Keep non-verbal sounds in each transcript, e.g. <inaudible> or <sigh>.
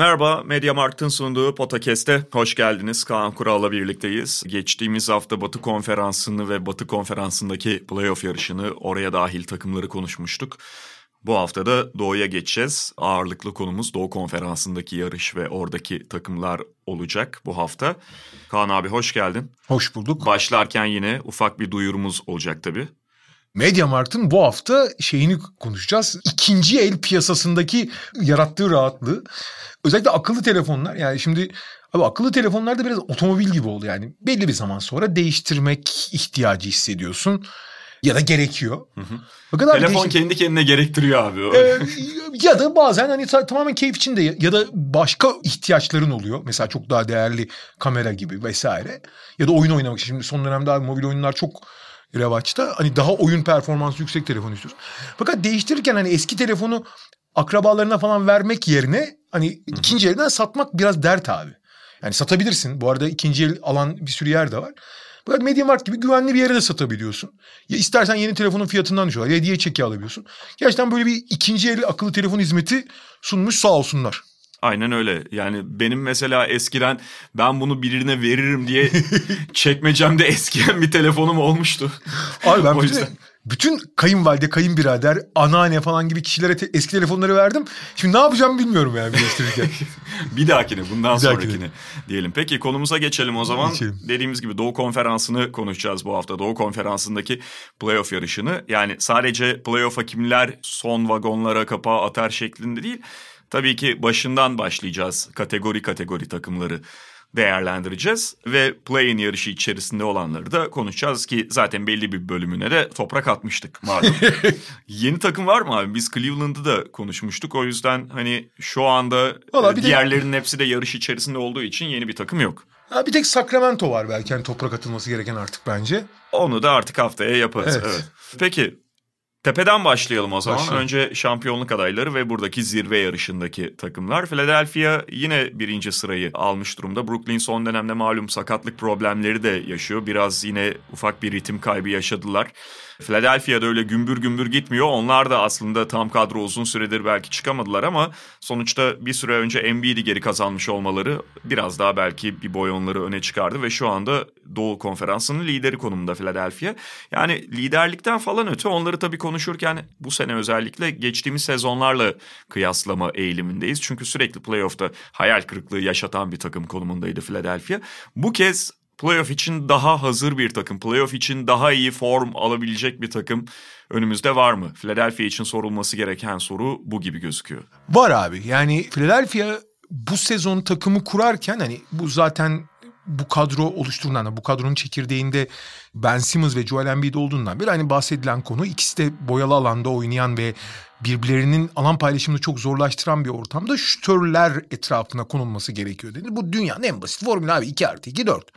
Merhaba, Media Markt'ın sunduğu Potakest'e hoş geldiniz. Kaan Kural'la birlikteyiz. Geçtiğimiz hafta Batı Konferansı'nı ve Batı Konferansı'ndaki playoff yarışını, oraya dahil takımları konuşmuştuk. Bu hafta da Doğu'ya geçeceğiz. Ağırlıklı konumuz Doğu Konferansı'ndaki yarış ve oradaki takımlar olacak bu hafta. Kaan abi hoş geldin. Hoş bulduk. Başlarken yine ufak bir duyurumuz olacak tabii. Mediamarkt'ın bu hafta şeyini konuşacağız. İkinci el piyasasındaki yarattığı rahatlığı. Özellikle akıllı telefonlar. Yani şimdi abi akıllı telefonlar da biraz otomobil gibi oldu yani. Belli bir zaman sonra değiştirmek ihtiyacı hissediyorsun. Ya da gerekiyor. Hı hı. Kadar Telefon değişik... kendi kendine gerektiriyor abi. Ee, ya da bazen hani tamamen keyif için de ya da başka ihtiyaçların oluyor. Mesela çok daha değerli kamera gibi vesaire. Ya da oyun oynamak için. Şimdi son dönemde abi mobil oyunlar çok revaçta. Hani daha oyun performansı yüksek telefon istiyorsun. Fakat değiştirirken hani eski telefonu akrabalarına falan vermek yerine hani ikinci elden satmak biraz dert abi. Yani satabilirsin. Bu arada ikinci el alan bir sürü yer de var. Böyle Mediamarkt gibi güvenli bir yere de satabiliyorsun. Ya istersen yeni telefonun fiyatından düşüyorlar. Hediye çeki alabiliyorsun. Gerçekten böyle bir ikinci el akıllı telefon hizmeti sunmuş sağ olsunlar. Aynen öyle. Yani benim mesela eskiden ben bunu birine veririm diye <laughs> çekmecemde eskiyen bir telefonum olmuştu. Abi ben <laughs> o yüzden... bütün kayınvalide, kayınbirader, anneanne falan gibi kişilere te- eski telefonları verdim. Şimdi ne yapacağım bilmiyorum yani birleştirirken. <laughs> bir dahakine bundan bir sonrakini dahakine. diyelim. Peki konumuza geçelim o zaman. Geçelim. Dediğimiz gibi Doğu Konferansı'nı konuşacağız bu hafta. Doğu Konferansı'ndaki playoff yarışını. Yani sadece playoff'a kimler son vagonlara kapağı atar şeklinde değil Tabii ki başından başlayacağız kategori kategori takımları değerlendireceğiz ve play-in yarışı içerisinde olanları da konuşacağız ki zaten belli bir bölümüne de toprak atmıştık malum. <laughs> Yeni takım var mı abi? Biz Cleveland'ı da konuşmuştuk. O yüzden hani şu anda Vallahi e, diğerlerinin de... hepsi de yarış içerisinde olduğu için yeni bir takım yok. Ha, bir tek Sacramento var belki hani toprak atılması gereken artık bence. Onu da artık haftaya yaparız. Evet. evet. Peki Tepeden başlayalım o zaman. Başlayalım. Önce şampiyonluk adayları ve buradaki zirve yarışındaki takımlar. Philadelphia yine birinci sırayı almış durumda. Brooklyn son dönemde malum sakatlık problemleri de yaşıyor. Biraz yine ufak bir ritim kaybı yaşadılar. Philadelphia'da öyle gümbür gümbür gitmiyor. Onlar da aslında tam kadro uzun süredir belki çıkamadılar ama sonuçta bir süre önce Embiid'i geri kazanmış olmaları biraz daha belki bir boy onları öne çıkardı ve şu anda Doğu Konferansı'nın lideri konumunda Philadelphia. Yani liderlikten falan öte onları tabii konuşurken bu sene özellikle geçtiğimiz sezonlarla kıyaslama eğilimindeyiz. Çünkü sürekli playoff'ta hayal kırıklığı yaşatan bir takım konumundaydı Philadelphia. Bu kez playoff için daha hazır bir takım, playoff için daha iyi form alabilecek bir takım önümüzde var mı? Philadelphia için sorulması gereken soru bu gibi gözüküyor. Var abi. Yani Philadelphia bu sezon takımı kurarken hani bu zaten bu kadro oluşturduğundan da bu kadronun çekirdeğinde Ben Simmons ve Joel Embiid olduğundan beri hani bahsedilen konu ikisi de boyalı alanda oynayan ve birbirlerinin alan paylaşımını çok zorlaştıran bir ortamda şütörler etrafına konulması gerekiyor dedi. Bu dünyanın en basit formülü abi 2 artı 2 4.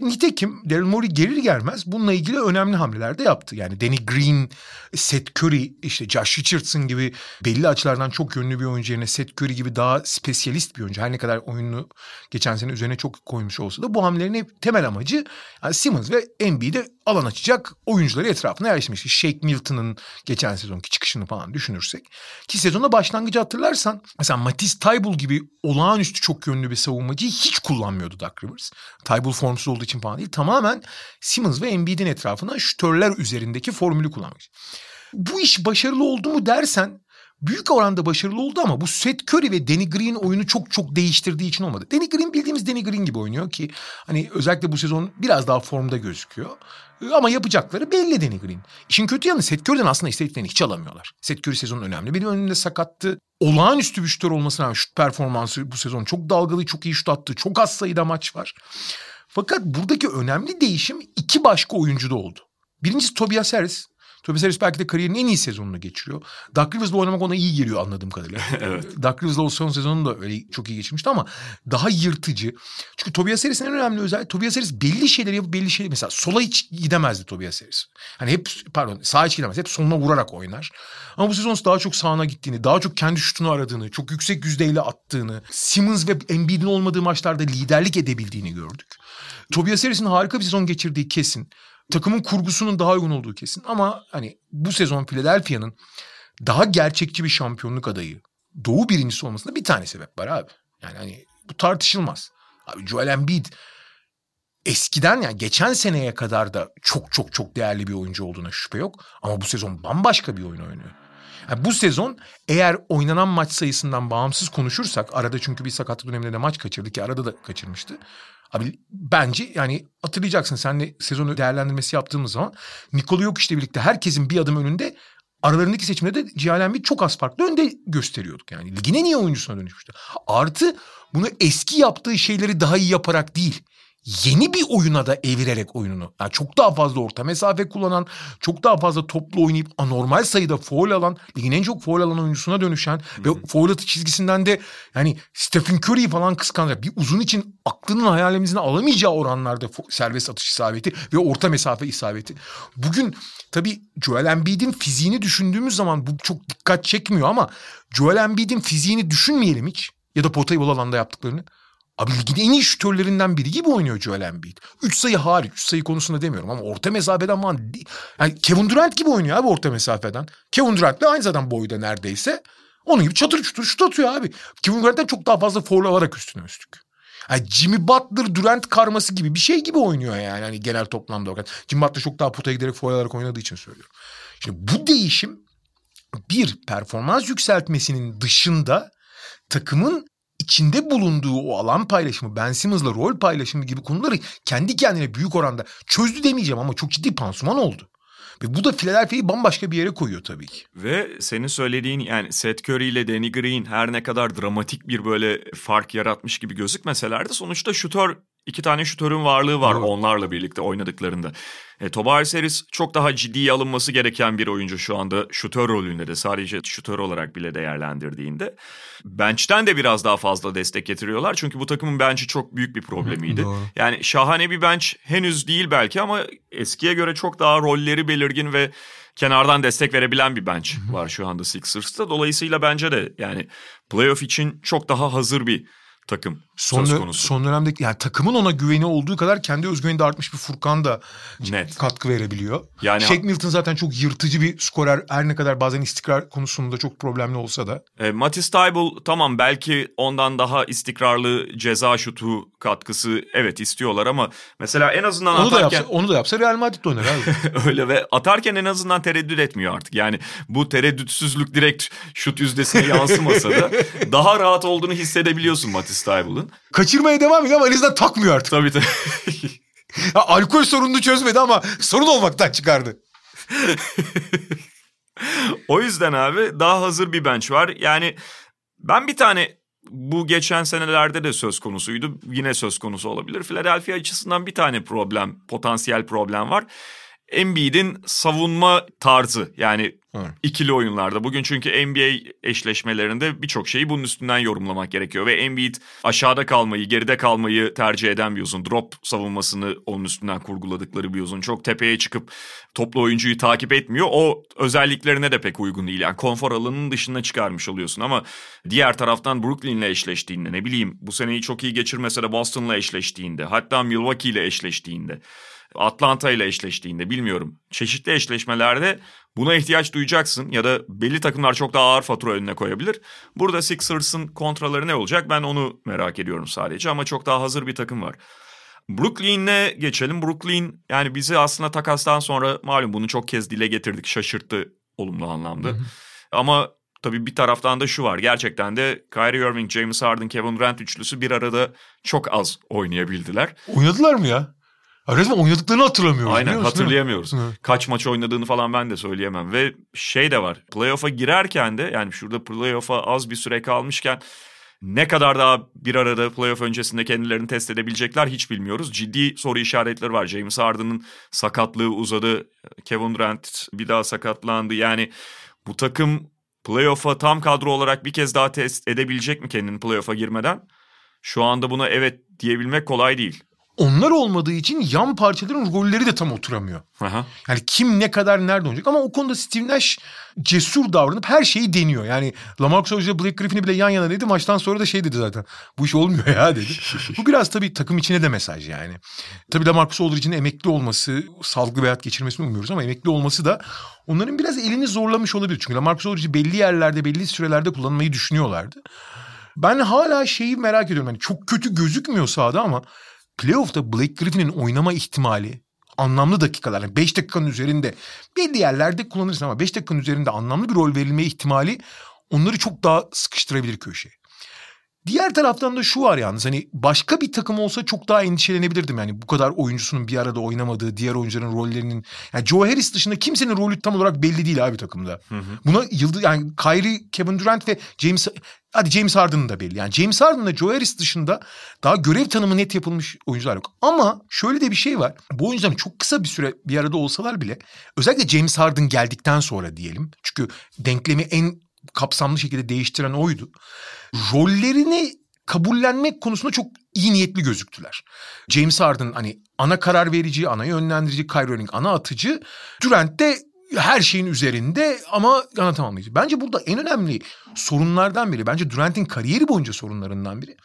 Nitekim Daryl Morey gelir gelmez bununla ilgili önemli hamleler de yaptı. Yani Danny Green, Seth Curry, işte Josh Richardson gibi belli açılardan çok yönlü bir oyuncu yerine Seth Curry gibi daha spesyalist bir oyuncu. Her ne kadar oyunu geçen sene üzerine çok koymuş olsa da bu hamlelerin temel amacı yani Simmons ve Embiid'e alan açacak oyuncuları etrafına yerleşmiş. Shake Milton'ın geçen sezonki çıkışını falan düşünürsek. Ki sezonda başlangıcı hatırlarsan mesela Matisse Taybul gibi olağanüstü çok yönlü bir savunmacıyı hiç kullanmıyordu Doug Rivers. Taybul formsuz olduğu için falan değil. Tamamen Simmons ve Embiid'in etrafına şütörler üzerindeki formülü kullanmış. Bu iş başarılı oldu mu dersen büyük oranda başarılı oldu ama bu Seth Curry ve Danny Green oyunu çok çok değiştirdiği için olmadı. Danny Green bildiğimiz Danny Green gibi oynuyor ki hani özellikle bu sezon biraz daha formda gözüküyor. Ama yapacakları belli Danny Green. İşin kötü yanı Seth Curry'den aslında istediklerini hiç alamıyorlar. Seth Curry sezonun önemli. Benim önümde sakattı. Olağanüstü bir şutör olmasına rağmen şut performansı bu sezon çok dalgalı, çok iyi şut attı. Çok az sayıda maç var. Fakat buradaki önemli değişim iki başka oyuncuda oldu. Birincisi Tobias Harris. Tobias Harris belki de kariyerinin en iyi sezonunu geçiriyor. Doug Rivers'la oynamak ona iyi geliyor anladığım kadarıyla. <laughs> evet. Doug Rivers'la o son sezonu da öyle çok iyi geçirmişti ama daha yırtıcı. Çünkü Tobias Harris'in en önemli özelliği Tobias Harris belli şeyleri yapıp belli şeyleri mesela sola hiç gidemezdi Tobias Harris. Hani hep pardon sağa hiç gidemez. Hep soluna vurarak oynar. Ama bu sezon daha çok sağına gittiğini, daha çok kendi şutunu aradığını, çok yüksek yüzdeyle attığını, Simmons ve Embiid'in olmadığı maçlarda liderlik edebildiğini gördük. Tobias Harris'in harika bir sezon geçirdiği kesin. Takımın kurgusunun daha uygun olduğu kesin. Ama hani bu sezon Philadelphia'nın daha gerçekçi bir şampiyonluk adayı, doğu birincisi olmasında bir tane sebep var abi. Yani hani bu tartışılmaz. Abi Joel Embiid eskiden yani geçen seneye kadar da çok çok çok değerli bir oyuncu olduğuna şüphe yok. Ama bu sezon bambaşka bir oyun oynuyor. Yani bu sezon eğer oynanan maç sayısından bağımsız konuşursak arada çünkü bir sakatlık döneminde de maç kaçırdı ki arada da kaçırmıştı. Abi bence yani hatırlayacaksın senle sezonu değerlendirmesi yaptığımız zaman Nikola yok işte birlikte herkesin bir adım önünde aralarındaki seçimde de Cihalenbi çok az farklı önde gösteriyorduk. Yani ligin en iyi oyuncusuna dönüşmüştü. Artı bunu eski yaptığı şeyleri daha iyi yaparak değil yeni bir oyuna da evirerek oyununu. Yani çok daha fazla orta mesafe kullanan, çok daha fazla toplu oynayıp anormal sayıda foul alan, ligin en çok foul alan oyuncusuna dönüşen Hı-hı. ve foul atı çizgisinden de yani Stephen Curry'i falan kıskanacak. Bir uzun için aklının hayalimizin alamayacağı oranlarda serbest atış isabeti ve orta mesafe isabeti. Bugün tabii Joel Embiid'in fiziğini düşündüğümüz zaman bu çok dikkat çekmiyor ama Joel Embiid'in fiziğini düşünmeyelim hiç ya da potayı bol alanda yaptıklarını. Abi ligin en iyi şütörlerinden biri gibi oynuyor Joel Embiid. Üç sayı hariç. Üç sayı konusunda demiyorum ama orta mesafeden falan yani Kevin Durant gibi oynuyor abi orta mesafeden. Kevin Durant de aynı zaten boyda neredeyse. Onun gibi çatır çutur şut atıyor abi. Kevin Durant'ten çok daha fazla foul alarak üstüne üstlük. Yani Jimmy Butler Durant karması gibi bir şey gibi oynuyor yani hani genel toplamda. Bakın. Jimmy Butler çok daha potaya giderek foul alarak oynadığı için söylüyorum. Şimdi bu değişim bir performans yükseltmesinin dışında takımın içinde bulunduğu o alan paylaşımı, Ben Simmons'la rol paylaşımı gibi konuları kendi kendine büyük oranda çözdü demeyeceğim ama çok ciddi pansuman oldu. Ve bu da Philadelphia'yı bambaşka bir yere koyuyor tabii ki. Ve senin söylediğin yani Seth Curry ile Danny Green her ne kadar dramatik bir böyle fark yaratmış gibi gözükmeseler de sonuçta şutör iki tane şutörün varlığı var evet. onlarla birlikte oynadıklarında. E, Tobias Harris çok daha ciddiye alınması gereken bir oyuncu şu anda şutör rolünde de sadece şutör olarak bile değerlendirdiğinde. Bench'ten de biraz daha fazla destek getiriyorlar çünkü bu takımın bench'i çok büyük bir problemiydi. Doğru. Yani şahane bir bench henüz değil belki ama eskiye göre çok daha rolleri belirgin ve kenardan destek verebilen bir bench var şu anda Sixers'ta. Dolayısıyla bence de yani playoff için çok daha hazır bir takım son, söz konusu. Son dönemde yani takımın ona güveni olduğu kadar kendi özgüveni de artmış bir Furkan da Net. katkı verebiliyor. Yani Shake Milton zaten çok yırtıcı bir skorer. Her ne kadar bazen istikrar konusunda çok problemli olsa da. E, Matisse Tybal tamam belki ondan daha istikrarlı ceza şutu katkısı evet istiyorlar ama mesela en azından onu atarken... Da yapsa, onu da yapsa Real Madrid oynar abi. <laughs> Öyle ve atarken en azından tereddüt etmiyor artık. Yani bu tereddütsüzlük direkt şut yüzdesine yansımasa da <laughs> daha rahat olduğunu hissedebiliyorsun Matisse Sorun. Kaçırmaya devam ediyor ama en takmıyor artık. Tabii tabii. <laughs> ya, alkol sorununu çözmedi ama sorun olmaktan çıkardı. <laughs> o yüzden abi daha hazır bir bench var. Yani ben bir tane bu geçen senelerde de söz konusuydu. Yine söz konusu olabilir. Philadelphia açısından bir tane problem, potansiyel problem var. Embiid'in savunma tarzı yani evet. ikili oyunlarda. Bugün çünkü NBA eşleşmelerinde birçok şeyi bunun üstünden yorumlamak gerekiyor. Ve Embiid aşağıda kalmayı, geride kalmayı tercih eden bir uzun. Drop savunmasını onun üstünden kurguladıkları bir uzun. Çok tepeye çıkıp toplu oyuncuyu takip etmiyor. O özelliklerine de pek uygun değil. Yani konfor alanının dışına çıkarmış oluyorsun. Ama diğer taraftan Brooklyn'le eşleştiğinde ne bileyim bu seneyi çok iyi geçirmese de Boston'la eşleştiğinde hatta Milwaukee ile eşleştiğinde Atlanta ile eşleştiğinde bilmiyorum. Çeşitli eşleşmelerde buna ihtiyaç duyacaksın ya da belli takımlar çok daha ağır fatura önüne koyabilir. Burada Sixers'ın kontraları ne olacak ben onu merak ediyorum sadece ama çok daha hazır bir takım var. Brooklyn'e geçelim. Brooklyn yani bizi aslında takastan sonra malum bunu çok kez dile getirdik şaşırttı olumlu anlamda. Ama tabii bir taraftan da şu var. Gerçekten de Kyrie Irving, James Harden, Kevin Durant üçlüsü bir arada çok az oynayabildiler. Oynadılar mı ya? Ya resmen oynadıklarını hatırlamıyoruz. Aynen hatırlayamıyoruz. Hı. Kaç maç oynadığını falan ben de söyleyemem. Ve şey de var playoff'a girerken de yani şurada playoff'a az bir süre kalmışken Ne kadar daha bir arada playoff öncesinde kendilerini test edebilecekler hiç bilmiyoruz. Ciddi soru işaretleri var. James Harden'ın sakatlığı uzadı. Kevin Durant bir daha sakatlandı. Yani bu takım playoff'a tam kadro olarak bir kez daha test edebilecek mi kendini playoff'a girmeden? Şu anda buna evet diyebilmek kolay değil. Onlar olmadığı için yan parçaların rolleri de tam oturamıyor. Aha. Yani kim ne kadar nerede oynayacak ama o konuda Steve Nash cesur davranıp her şeyi deniyor. Yani Lamarcus Aldridge Blake Griffin'i bile yan yana dedi. Maçtan sonra da şey dedi zaten. Bu iş olmuyor ya dedi. Bu biraz tabii takım içine de mesaj yani. Tabii Lamarcus Aldridge'in emekli olması, salgı bir hayat geçirmesini umuyoruz ama emekli olması da onların biraz elini zorlamış olabilir. Çünkü Lamarcus Aldridge'i belli yerlerde, belli sürelerde kullanmayı düşünüyorlardı. Ben hala şeyi merak ediyorum. Yani çok kötü gözükmüyor sahada ama playoff'ta Blake Griffin'in oynama ihtimali anlamlı dakikalar. Yani 5 dakikanın üzerinde belli yerlerde kullanırsın ama 5 dakikanın üzerinde anlamlı bir rol verilme ihtimali onları çok daha sıkıştırabilir köşeye. Diğer taraftan da şu var yalnız hani başka bir takım olsa çok daha endişelenebilirdim. Yani bu kadar oyuncusunun bir arada oynamadığı, diğer oyuncuların rollerinin... Yani Joe Harris dışında kimsenin rolü tam olarak belli değil abi takımda. Hı hı. Buna yıldız yani Kyrie, Kevin Durant ve James... Hadi James Harden'ın da belli. Yani James Harden'la Joe Harris dışında daha görev tanımı net yapılmış oyuncular yok. Ama şöyle de bir şey var. Bu oyuncuların çok kısa bir süre bir arada olsalar bile özellikle James Harden geldikten sonra diyelim. Çünkü denklemi en kapsamlı şekilde değiştiren oydu. Rollerini kabullenmek konusunda çok iyi niyetli gözüktüler. James Harden hani ana karar verici, ana yönlendirici, Kyrie Irving ana atıcı. Durant de her şeyin üzerinde ama ana tamamlayıcı. Bence burada en önemli sorunlardan biri, bence Durant'in kariyeri boyunca sorunlarından biri.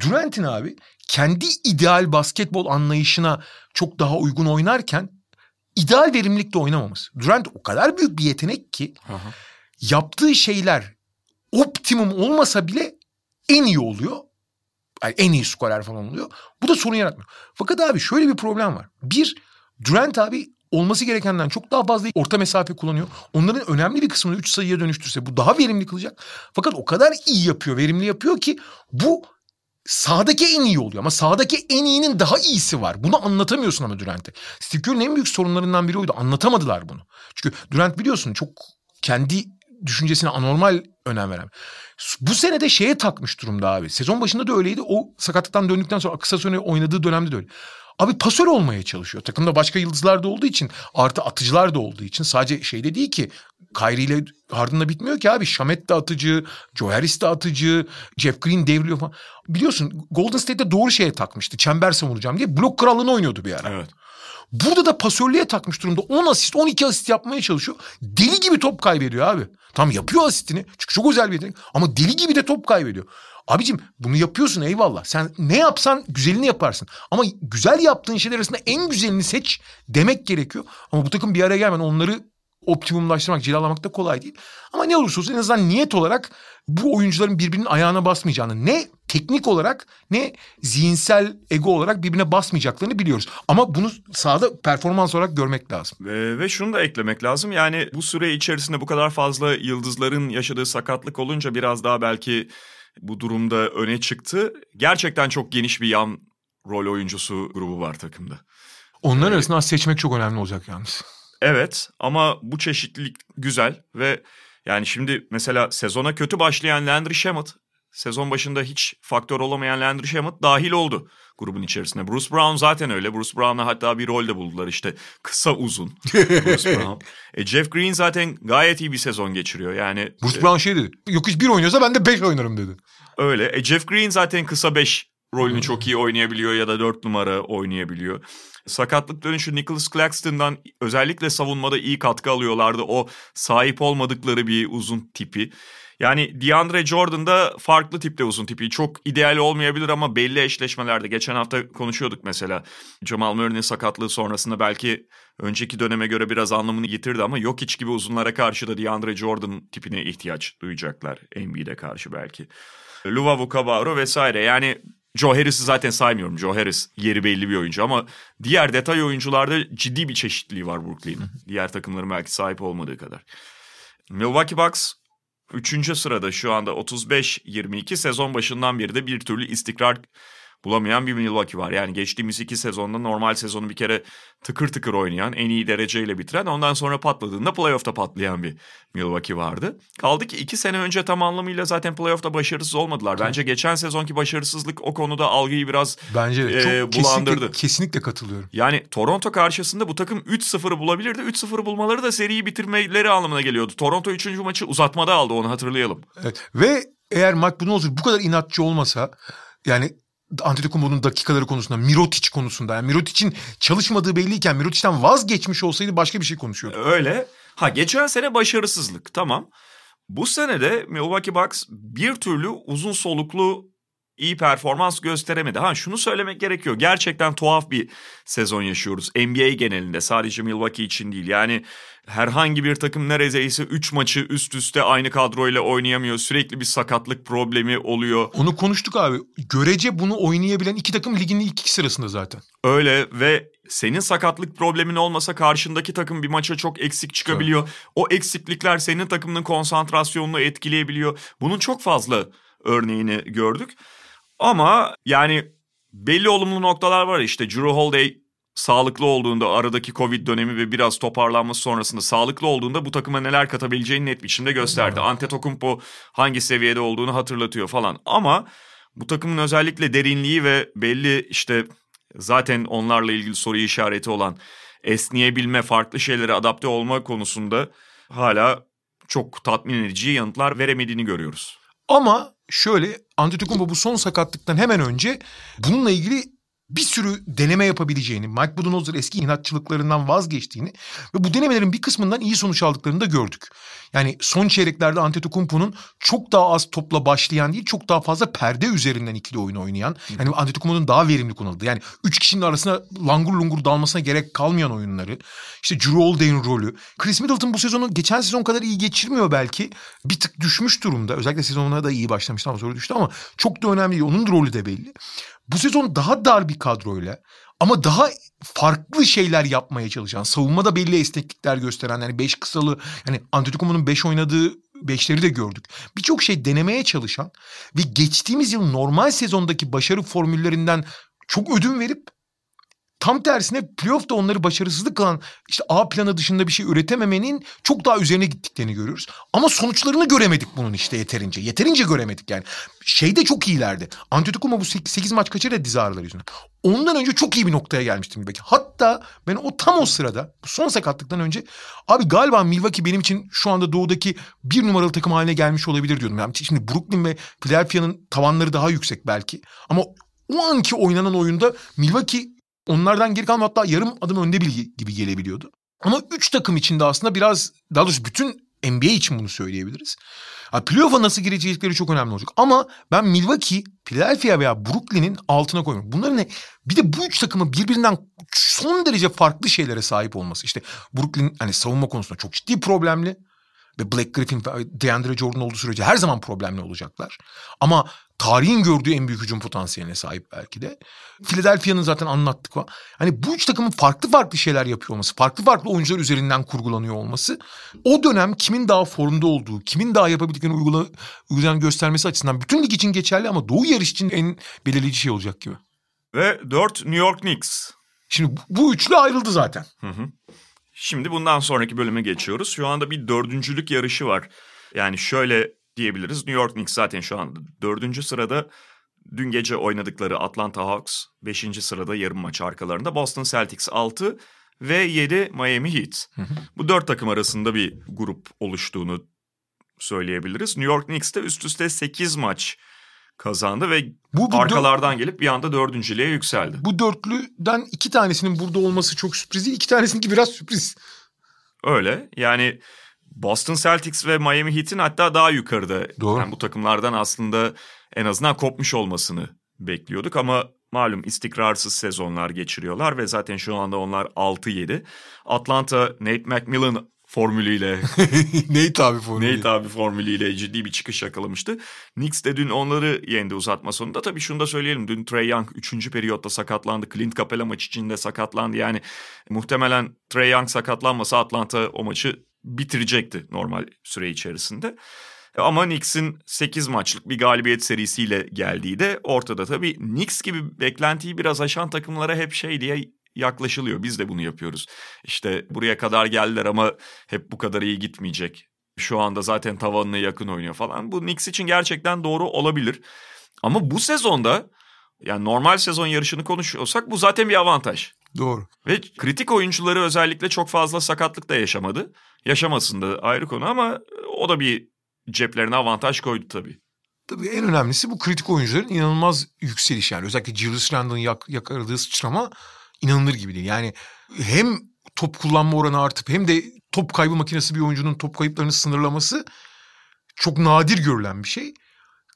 Durant'in abi kendi ideal basketbol anlayışına çok daha uygun oynarken ideal verimlilikte oynamaması. Durant o kadar büyük bir yetenek ki Aha. Yaptığı şeyler optimum olmasa bile en iyi oluyor. Yani en iyi skorer falan oluyor. Bu da sorun yaratmıyor. Fakat abi şöyle bir problem var. Bir, Durant abi olması gerekenden çok daha fazla orta mesafe kullanıyor. Onların önemli bir kısmını 3 sayıya dönüştürse bu daha verimli kılacak. Fakat o kadar iyi yapıyor, verimli yapıyor ki bu sağdaki en iyi oluyor. Ama sağdaki en iyinin daha iyisi var. Bunu anlatamıyorsun ama Durant'e. Steve Kerr'ın en büyük sorunlarından biri oydu. Anlatamadılar bunu. Çünkü Durant biliyorsun çok kendi düşüncesine anormal önem veren. Bu sene de şeye takmış durumda abi. Sezon başında da öyleydi. O sakatlıktan döndükten sonra kısa süre oynadığı dönemde de öyle. Abi pasör olmaya çalışıyor. Takımda başka yıldızlar da olduğu için artı atıcılar da olduğu için sadece şeyde değil ki Kyrie ile Harden'la bitmiyor ki abi. Şamet de atıcı, Joe Harris de atıcı, Jeff Green devriliyor falan. Biliyorsun Golden State'de doğru şeye takmıştı. Çember savunacağım diye blok krallığını oynuyordu bir ara. Evet. Burada da pasörlüğe takmış durumda. 10 asist, 12 asist yapmaya çalışıyor. Deli gibi top kaybediyor abi. Tam yapıyor asistini. Çünkü çok özel bir yetenek. Ama deli gibi de top kaybediyor. Abicim bunu yapıyorsun eyvallah. Sen ne yapsan güzelini yaparsın. Ama güzel yaptığın şeyler arasında en güzelini seç demek gerekiyor. Ama bu takım bir araya gelmeden onları optimumlaştırmak, cilalamak da kolay değil. Ama ne olursa olsun en azından niyet olarak bu oyuncuların birbirinin ayağına basmayacağını ne teknik olarak ne zihinsel ego olarak birbirine basmayacaklarını biliyoruz. Ama bunu sahada performans olarak görmek lazım. Ve, ve şunu da eklemek lazım. Yani bu süre içerisinde bu kadar fazla yıldızların yaşadığı sakatlık olunca biraz daha belki bu durumda öne çıktı. Gerçekten çok geniş bir yan rol oyuncusu grubu var takımda. Onların ee, arasından seçmek çok önemli olacak yalnız. Evet ama bu çeşitlilik güzel ve yani şimdi mesela sezona kötü başlayan Landry Shamet sezon başında hiç faktör olamayan Landry Shamet dahil oldu grubun içerisine. Bruce Brown zaten öyle. Bruce Brown'a hatta bir rol de buldular işte kısa uzun <laughs> Bruce Brown. E Jeff Green zaten gayet iyi bir sezon geçiriyor yani. Bruce e, Brown şey dedi. Yok hiç bir oynuyorsa ben de beş oynarım dedi. Öyle. E Jeff Green zaten kısa beş rolünü çok iyi oynayabiliyor ya da dört numara oynayabiliyor. Sakatlık dönüşü Nicholas Claxton'dan özellikle savunmada iyi katkı alıyorlardı. O sahip olmadıkları bir uzun tipi. Yani DeAndre Jordan da farklı tipte uzun tipi. Çok ideal olmayabilir ama belli eşleşmelerde. Geçen hafta konuşuyorduk mesela. Jamal Murray'nin sakatlığı sonrasında belki önceki döneme göre biraz anlamını yitirdi ama yok hiç gibi uzunlara karşı da DeAndre Jordan tipine ihtiyaç duyacaklar. NBA'de karşı belki. Luvavu Cabarro vesaire. Yani Joe Harris'i zaten saymıyorum. Joe Harris yeri belli bir oyuncu ama diğer detay oyuncularda ciddi bir çeşitliliği var Brooklyn'in. diğer takımların belki sahip olmadığı kadar. Milwaukee Bucks Üçüncü sırada şu anda 35-22 sezon başından beri de bir türlü istikrar bulamayan bir Milwaukee var. Yani geçtiğimiz iki sezonda normal sezonu bir kere tıkır tıkır oynayan, en iyi dereceyle bitiren, ondan sonra patladığında playoff'ta patlayan bir Milwaukee vardı. Kaldı ki iki sene önce tam anlamıyla zaten playoff'ta başarısız olmadılar. Bence geçen sezonki başarısızlık o konuda algıyı biraz Bence de. Çok e, bulandırdı. Kesinlikle, kesinlikle katılıyorum. Yani Toronto karşısında bu takım 3-0'ı bulabilirdi. 3-0'ı bulmaları da seriyi bitirmeleri anlamına geliyordu. Toronto 3. maçı uzatmada aldı onu hatırlayalım. Evet. Ve eğer Mike Budenholzer bu kadar inatçı olmasa yani Antetokounmpo'nun dakikaları konusunda, Mirotic konusunda. Yani Mirotic'in çalışmadığı belliyken Mirotic'ten vazgeçmiş olsaydı başka bir şey konuşuyordu. Öyle. Ha geçen sene başarısızlık tamam. Bu sene de Milwaukee Bucks bir türlü uzun soluklu iyi performans gösteremedi. Ha şunu söylemek gerekiyor. Gerçekten tuhaf bir sezon yaşıyoruz. NBA genelinde sadece Milwaukee için değil. Yani herhangi bir takım neredeyse 3 maçı üst üste aynı kadroyla oynayamıyor. Sürekli bir sakatlık problemi oluyor. Onu konuştuk abi. Görece bunu oynayabilen iki takım ligin ilk iki sırasında zaten. Öyle ve senin sakatlık problemin olmasa karşındaki takım bir maça çok eksik çıkabiliyor. Tabii. O eksiklikler senin takımının konsantrasyonunu etkileyebiliyor. Bunun çok fazla örneğini gördük. Ama yani belli olumlu noktalar var işte. Drew Holiday sağlıklı olduğunda aradaki Covid dönemi ve biraz toparlanması sonrasında sağlıklı olduğunda bu takıma neler katabileceğini net biçimde gösterdi. Evet. Antetokounmpo hangi seviyede olduğunu hatırlatıyor falan. Ama bu takımın özellikle derinliği ve belli işte zaten onlarla ilgili soru işareti olan esneyebilme, farklı şeylere adapte olma konusunda hala çok tatmin edici yanıtlar veremediğini görüyoruz. Ama şöyle Antetokounmpo bu son sakatlıktan hemen önce bununla ilgili bir sürü deneme yapabileceğini, Mike Budenholzer eski inatçılıklarından vazgeçtiğini ve bu denemelerin bir kısmından iyi sonuç aldıklarını da gördük. Yani son çeyreklerde Antetokounmpo'nun çok daha az topla başlayan değil, çok daha fazla perde üzerinden ikili oyun oynayan, yani Antetokounmpo'nun daha verimli kullanıldığı, yani üç kişinin arasına langur lungur dalmasına gerek kalmayan oyunları, işte Drew Holiday'in rolü. Chris Middleton bu sezonu geçen sezon kadar iyi geçirmiyor belki. Bir tık düşmüş durumda. Özellikle sezonuna da iyi başlamıştı ama sonra düştü ama çok da önemli değil. Onun rolü de belli. Bu sezon daha dar bir kadroyla ama daha farklı şeyler yapmaya çalışan, savunmada belli esneklikler gösteren yani beş kısalı yani Antetokounmpo'nun beş oynadığı beşleri de gördük. Birçok şey denemeye çalışan ve geçtiğimiz yıl normal sezondaki başarı formüllerinden çok ödün verip Tam tersine playoff'ta onları başarısızlık kılan işte A planı dışında bir şey üretememenin çok daha üzerine gittiklerini görüyoruz. Ama sonuçlarını göremedik bunun işte yeterince. Yeterince göremedik yani. Şeyde çok iyilerdi. Antetokounmpo bu 8 maç kaçırdı diz ağrıları yüzünden. Ondan önce çok iyi bir noktaya gelmiştim Milwaukee. Hatta ben o tam o sırada son sakatlıktan önce abi galiba Milwaukee benim için şu anda doğudaki bir numaralı takım haline gelmiş olabilir diyordum. Yani şimdi Brooklyn ve Philadelphia'nın tavanları daha yüksek belki. Ama o anki oynanan oyunda Milwaukee onlardan geri kalan hatta yarım adım önde bilgi gibi gelebiliyordu. Ama üç takım içinde aslında biraz daha doğrusu bütün NBA için bunu söyleyebiliriz. Yani playoff'a nasıl girecekleri çok önemli olacak. Ama ben Milwaukee, Philadelphia veya Brooklyn'in altına koyuyorum. Bunların ne? Bir de bu üç takımın birbirinden son derece farklı şeylere sahip olması. İşte Brooklyn hani savunma konusunda çok ciddi problemli. Ve Black Griffin DeAndre Jordan olduğu sürece her zaman problemli olacaklar. Ama tarihin gördüğü en büyük hücum potansiyeline sahip belki de. Philadelphia'nın zaten anlattık. Hani bu üç takımın farklı farklı şeyler yapıyor olması, farklı farklı oyuncular üzerinden kurgulanıyor olması o dönem kimin daha formda olduğu, kimin daha yapabildiklerini uygula, uygulayan göstermesi açısından bütün lig için geçerli ama Doğu yarış için en belirleyici şey olacak gibi. Ve dört New York Knicks. Şimdi bu üçlü ayrıldı zaten. Hı hı. Şimdi bundan sonraki bölüme geçiyoruz. Şu anda bir dördüncülük yarışı var. Yani şöyle diyebiliriz. New York Knicks zaten şu anda dördüncü sırada. Dün gece oynadıkları Atlanta Hawks beşinci sırada yarım maç arkalarında. Boston Celtics altı ve yedi Miami Heat. Bu dört takım arasında bir grup oluştuğunu söyleyebiliriz. New York Knicks de üst üste sekiz maç kazandı ve bu, bu arkalardan gelip bir anda dördüncülüğe yükseldi. Bu dörtlüden iki tanesinin burada olması çok sürpriz değil. İki tanesininki biraz sürpriz. Öyle yani Boston Celtics ve Miami Heat'in hatta daha yukarıda. Doğru. Yani bu takımlardan aslında en azından kopmuş olmasını bekliyorduk ama malum istikrarsız sezonlar geçiriyorlar ve zaten şu anda onlar 6-7. Atlanta Nate McMillan formülüyle. <laughs> Nate abi formülüyle. Nate abi formülüyle ciddi bir çıkış yakalamıştı. Knicks de dün onları yendi uzatma sonunda. Tabii şunu da söyleyelim. Dün Trey Young 3. periyotta sakatlandı. Clint Capela maç içinde sakatlandı. Yani muhtemelen Trey Young sakatlanmasa Atlanta o maçı bitirecekti normal süre içerisinde. Ama Knicks'in 8 maçlık bir galibiyet serisiyle geldiği de ortada. Tabii Knicks gibi beklentiyi biraz aşan takımlara hep şey diye yaklaşılıyor. Biz de bunu yapıyoruz. İşte buraya kadar geldiler ama hep bu kadar iyi gitmeyecek. Şu anda zaten tavanına yakın oynuyor falan. Bu Knicks için gerçekten doğru olabilir. Ama bu sezonda yani normal sezon yarışını konuşuyorsak bu zaten bir avantaj. Doğru. Ve kritik oyuncuları özellikle çok fazla sakatlık da yaşamadı. Yaşamasın da ayrı konu ama o da bir ceplerine avantaj koydu tabii. Tabii en önemlisi bu kritik oyuncuların inanılmaz yükseliş yani. Özellikle Julius Randle'ın yak, yakaladığı sıçrama inanılır gibi değil. Yani hem top kullanma oranı artıp hem de top kaybı makinesi bir oyuncunun top kayıplarını sınırlaması çok nadir görülen bir şey.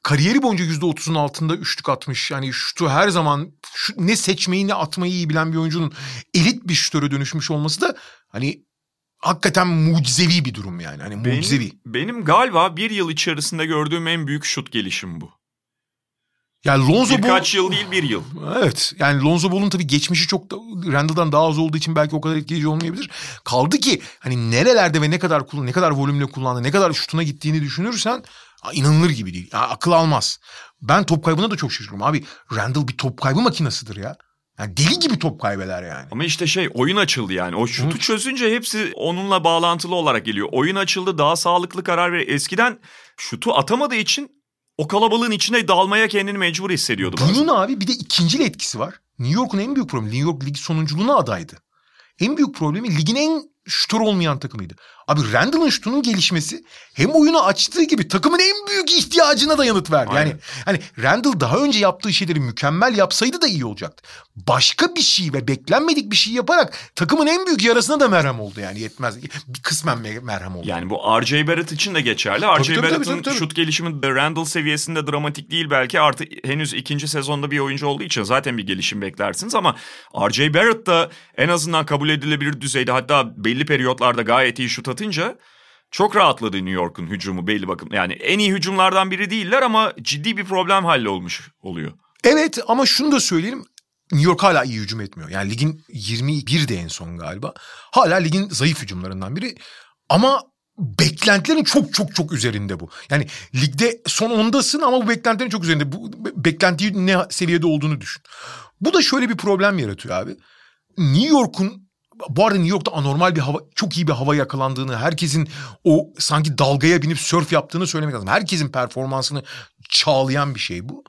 Kariyeri boyunca yüzde otuzun altında üçlük atmış. Yani şutu her zaman şu, ne seçmeyi ne atmayı iyi bilen bir oyuncunun elit bir şutöre dönüşmüş olması da hani hakikaten mucizevi bir durum yani. Hani mucizevi. Benim, benim galiba bir yıl içerisinde gördüğüm en büyük şut gelişim bu. Yani Lonzo Birkaç Ball, yıl değil bir yıl. Evet yani Lonzo Ball'un tabii geçmişi çok da, Randall'dan daha az olduğu için belki o kadar etkileyici olmayabilir. Kaldı ki hani nerelerde ve ne kadar ne kadar volümle kullandı, ne kadar şutuna gittiğini düşünürsen inanılır gibi değil. Ya, akıl almaz. Ben top kaybına da çok şaşırıyorum. Abi Randall bir top kaybı makinesidir ya. Yani deli gibi top kaybeder yani. Ama işte şey oyun açıldı yani. O şutu Hı. çözünce hepsi onunla bağlantılı olarak geliyor. Oyun açıldı daha sağlıklı karar ver. Eskiden şutu atamadığı için o kalabalığın içine dalmaya kendini mecbur hissediyordu. Bunun bazen. abi bir de ikincil etkisi var. New York'un en büyük problemi New York ligi sonunculuğuna adaydı. En büyük problemi ligin en şutör olmayan takımıydı. Abi Randall'ın şutunun gelişmesi hem oyunu açtığı gibi takımın en büyük ihtiyacına da yanıt verdi. Aynen. Yani hani Randall daha önce yaptığı şeyleri mükemmel yapsaydı da iyi olacaktı. Başka bir şey ve beklenmedik bir şey yaparak takımın en büyük yarasına da merhem oldu yani yetmez. Bir kısmen merhem oldu. Yani bu R.J. Barrett için de geçerli. R.J. Barrett'ın şut gelişimi Randall seviyesinde dramatik değil belki artı henüz ikinci sezonda bir oyuncu olduğu için zaten bir gelişim beklersiniz ama R.J. Barrett da en azından kabul edilebilir düzeyde hatta belli periyotlarda gayet iyi şut atınca çok rahatladı New York'un hücumu belli bakım. Yani en iyi hücumlardan biri değiller ama ciddi bir problem hallolmuş oluyor. Evet ama şunu da söyleyelim. New York hala iyi hücum etmiyor. Yani ligin 21 de en son galiba. Hala ligin zayıf hücumlarından biri. Ama beklentilerin çok çok çok üzerinde bu. Yani ligde son ondasın ama bu beklentilerin çok üzerinde. Bu beklentiyi ne seviyede olduğunu düşün. Bu da şöyle bir problem yaratıyor abi. New York'un bu arada New York'ta anormal bir hava, çok iyi bir hava yakalandığını, herkesin o sanki dalgaya binip sörf yaptığını söylemek lazım. Herkesin performansını çağlayan bir şey bu.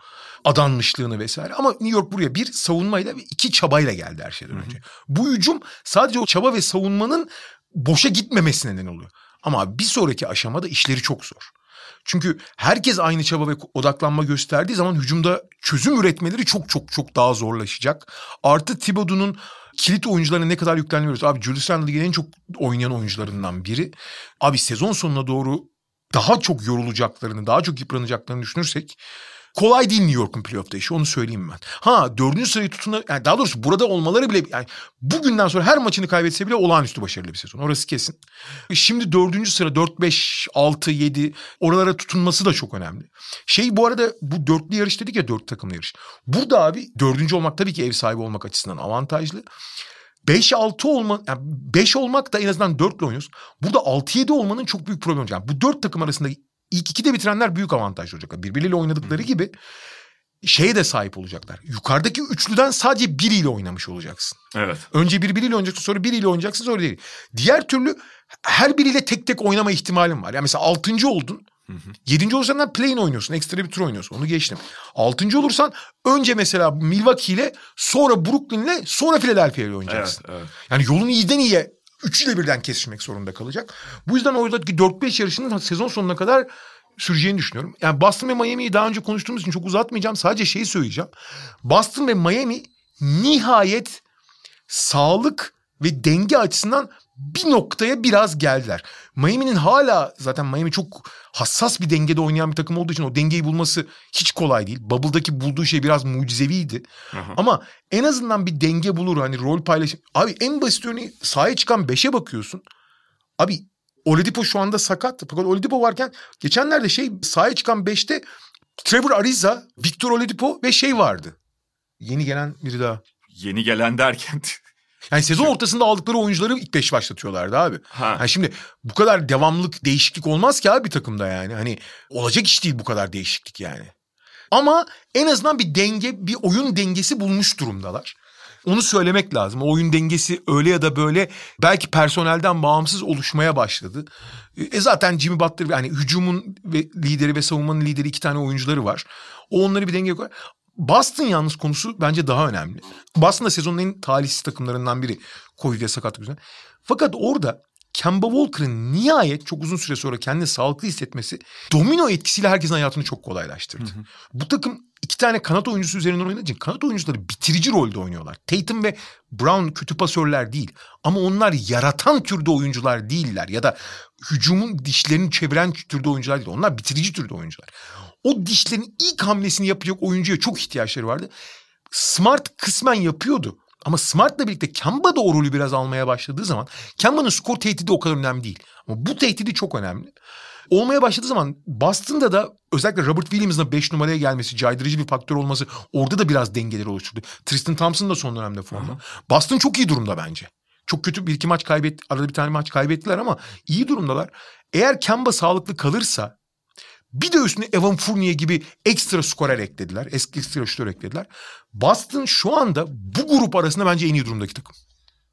Adanmışlığını vesaire. Ama New York buraya bir savunmayla ve iki çabayla geldi her şeyden önce. Bu hücum sadece o çaba ve savunmanın boşa gitmemesine neden oluyor. Ama bir sonraki aşamada işleri çok zor. Çünkü herkes aynı çaba ve odaklanma gösterdiği zaman hücumda çözüm üretmeleri çok çok çok daha zorlaşacak. Artı Thibodeau'nun kilit oyuncularına ne kadar yüklenmiyoruz. Abi Julius Randle en çok oynayan oyuncularından biri. Abi sezon sonuna doğru daha çok yorulacaklarını, daha çok yıpranacaklarını düşünürsek Kolay değil New York'un playoff'ta işi onu söyleyeyim ben. Ha dördüncü sırayı tutuna yani daha doğrusu burada olmaları bile yani bugünden sonra her maçını kaybetse bile olağanüstü başarılı bir sezon. Orası kesin. Şimdi dördüncü sıra dört beş altı yedi oralara tutunması da çok önemli. Şey bu arada bu dörtlü yarış dedik ya dört takımlı yarış. Burada abi dördüncü olmak tabii ki ev sahibi olmak açısından avantajlı. 5-6 olma, yani 5 olmak da en azından 4 ile oynuyorsun. Burada 6-7 olmanın çok büyük problemi. Yani bu 4 takım arasında ilk iki de bitirenler büyük avantaj olacaklar. Birbirleriyle oynadıkları gibi şeye de sahip olacaklar. Yukarıdaki üçlüden sadece biriyle oynamış olacaksın. Evet. Önce birbiriyle oynayacaksın sonra biriyle oynayacaksın sonra değil. Diğer türlü her biriyle tek tek oynama ihtimalin var. Yani mesela altıncı oldun. Hı hı. Yedinci olursan play-in oynuyorsun. Ekstra bir tur oynuyorsun. Onu geçtim. Altıncı olursan önce mesela Milwaukee ile sonra Brooklyn ile sonra Philadelphia ile oynayacaksın. Evet, evet. Yani yolun iyiden iyiye üçüyle birden kesişmek zorunda kalacak. Bu yüzden oradaki 4-5 yarışının sezon sonuna kadar süreceğini düşünüyorum. Yani Boston ve Miami'yi daha önce konuştuğumuz için çok uzatmayacağım. Sadece şeyi söyleyeceğim. Boston ve Miami nihayet sağlık ve denge açısından bir noktaya biraz geldiler. Miami'nin hala zaten Miami çok hassas bir dengede oynayan bir takım olduğu için o dengeyi bulması hiç kolay değil. Bubble'daki bulduğu şey biraz mucizeviydi. Aha. Ama en azından bir denge bulur hani rol paylaşım. Abi en basit örneği sahaya çıkan 5'e bakıyorsun. Abi Oladipo şu anda sakat. Fakat Oladipo varken geçenlerde şey sahaya çıkan 5'te Trevor Ariza, Victor Oladipo ve şey vardı. Yeni gelen biri daha. Yeni gelen derken <laughs> Yani sezon ortasında aldıkları oyuncuları ilk beş başlatıyorlardı abi. Ha. Yani şimdi bu kadar devamlık değişiklik olmaz ki abi bir takımda yani. Hani olacak iş değil bu kadar değişiklik yani. Ama en azından bir denge, bir oyun dengesi bulmuş durumdalar. Onu söylemek lazım. O oyun dengesi öyle ya da böyle belki personelden bağımsız oluşmaya başladı. E zaten Jimmy Butler yani hücumun ve lideri ve savunmanın lideri iki tane oyuncuları var. O onları bir dengeye koyar. Boston yalnız konusu bence daha önemli. Boston da sezonun en talihsiz takımlarından biri. Covid ve sakatlık yüzünden. Fakat orada Kemba Walker'ın nihayet çok uzun süre sonra kendini sağlıklı hissetmesi domino etkisiyle herkesin hayatını çok kolaylaştırdı. Hı hı. Bu takım iki tane kanat oyuncusu üzerinden oynadığı için kanat oyuncuları bitirici rolde oynuyorlar. Tatum ve Brown kötü pasörler değil. Ama onlar yaratan türde oyuncular değiller. Ya da hücumun dişlerini çeviren türde oyuncular değil. Onlar bitirici türde oyuncular. O dişlerin ilk hamlesini yapacak oyuncuya çok ihtiyaçları vardı. Smart kısmen yapıyordu. Ama Smart'la birlikte Kemba da o rolü biraz almaya başladığı zaman Kemba'nın skor tehdidi o kadar önemli değil. Ama bu tehdidi çok önemli. Olmaya başladığı zaman Boston'da da özellikle Robert Williams'ın 5 numaraya gelmesi, caydırıcı bir faktör olması orada da biraz dengeleri oluşturdu. Tristan Thompson da son dönemde formda. Boston çok iyi durumda bence. Çok kötü bir iki maç kaybetti. Arada bir tane maç kaybettiler ama iyi durumdalar. Eğer Kemba sağlıklı kalırsa bir de üstüne Evan Fournier gibi ekstra skorer eklediler. Eski ekstra şutör eklediler. Boston şu anda bu grup arasında bence en iyi durumdaki takım.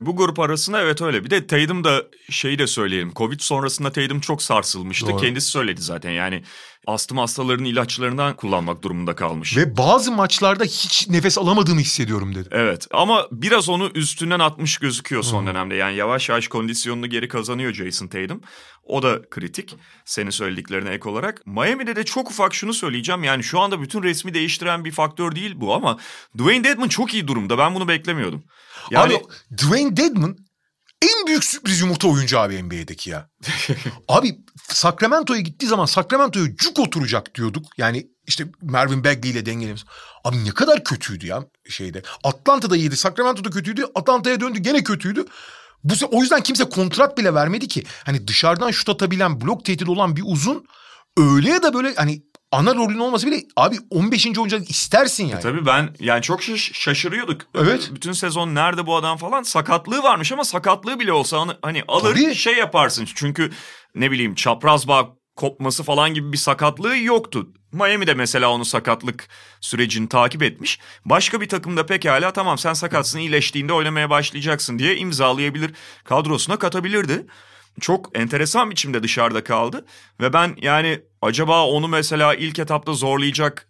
Bu grup arasında evet öyle. Bir de Tatum da şeyi de söyleyelim. Covid sonrasında Tatum çok sarsılmıştı. Doğru. Kendisi söyledi zaten yani astım hastalarının ilaçlarından kullanmak durumunda kalmış. Ve bazı maçlarda hiç nefes alamadığını hissediyorum dedi. Evet ama biraz onu üstünden atmış gözüküyor son hmm. dönemde. Yani yavaş yavaş kondisyonunu geri kazanıyor Jason Tatum. O da kritik senin söylediklerine ek olarak. Miami'de de çok ufak şunu söyleyeceğim. Yani şu anda bütün resmi değiştiren bir faktör değil bu ama Dwayne Dedman çok iyi durumda. Ben bunu beklemiyordum. Yani... Abi Dwayne Dedman en büyük sürpriz yumurta oyuncu abi NBA'deki ya. abi Sacramento'ya gittiği zaman Sacramento'ya cuk oturacak diyorduk. Yani işte Mervin Bagley ile dengelemiş. Abi ne kadar kötüydü ya şeyde. Atlanta'da iyiydi, Sacramento'da kötüydü. Atlanta'ya döndü gene kötüydü. Bu o yüzden kimse kontrat bile vermedi ki. Hani dışarıdan şut atabilen, blok tehdidi olan bir uzun öyle ya da böyle hani ana rolün olması bile abi 15. oyuncu istersin yani. E tabii ben yani çok şaş- şaşırıyorduk. Evet. Bütün sezon nerede bu adam falan sakatlığı varmış ama sakatlığı bile olsa hani, hani alır tabii. şey yaparsın. Çünkü ne bileyim çapraz bağ kopması falan gibi bir sakatlığı yoktu. Miami de mesela onun sakatlık sürecini takip etmiş. Başka bir takımda pekala tamam sen sakatsın iyileştiğinde oynamaya başlayacaksın diye imzalayabilir kadrosuna katabilirdi çok enteresan biçimde dışarıda kaldı. Ve ben yani acaba onu mesela ilk etapta zorlayacak,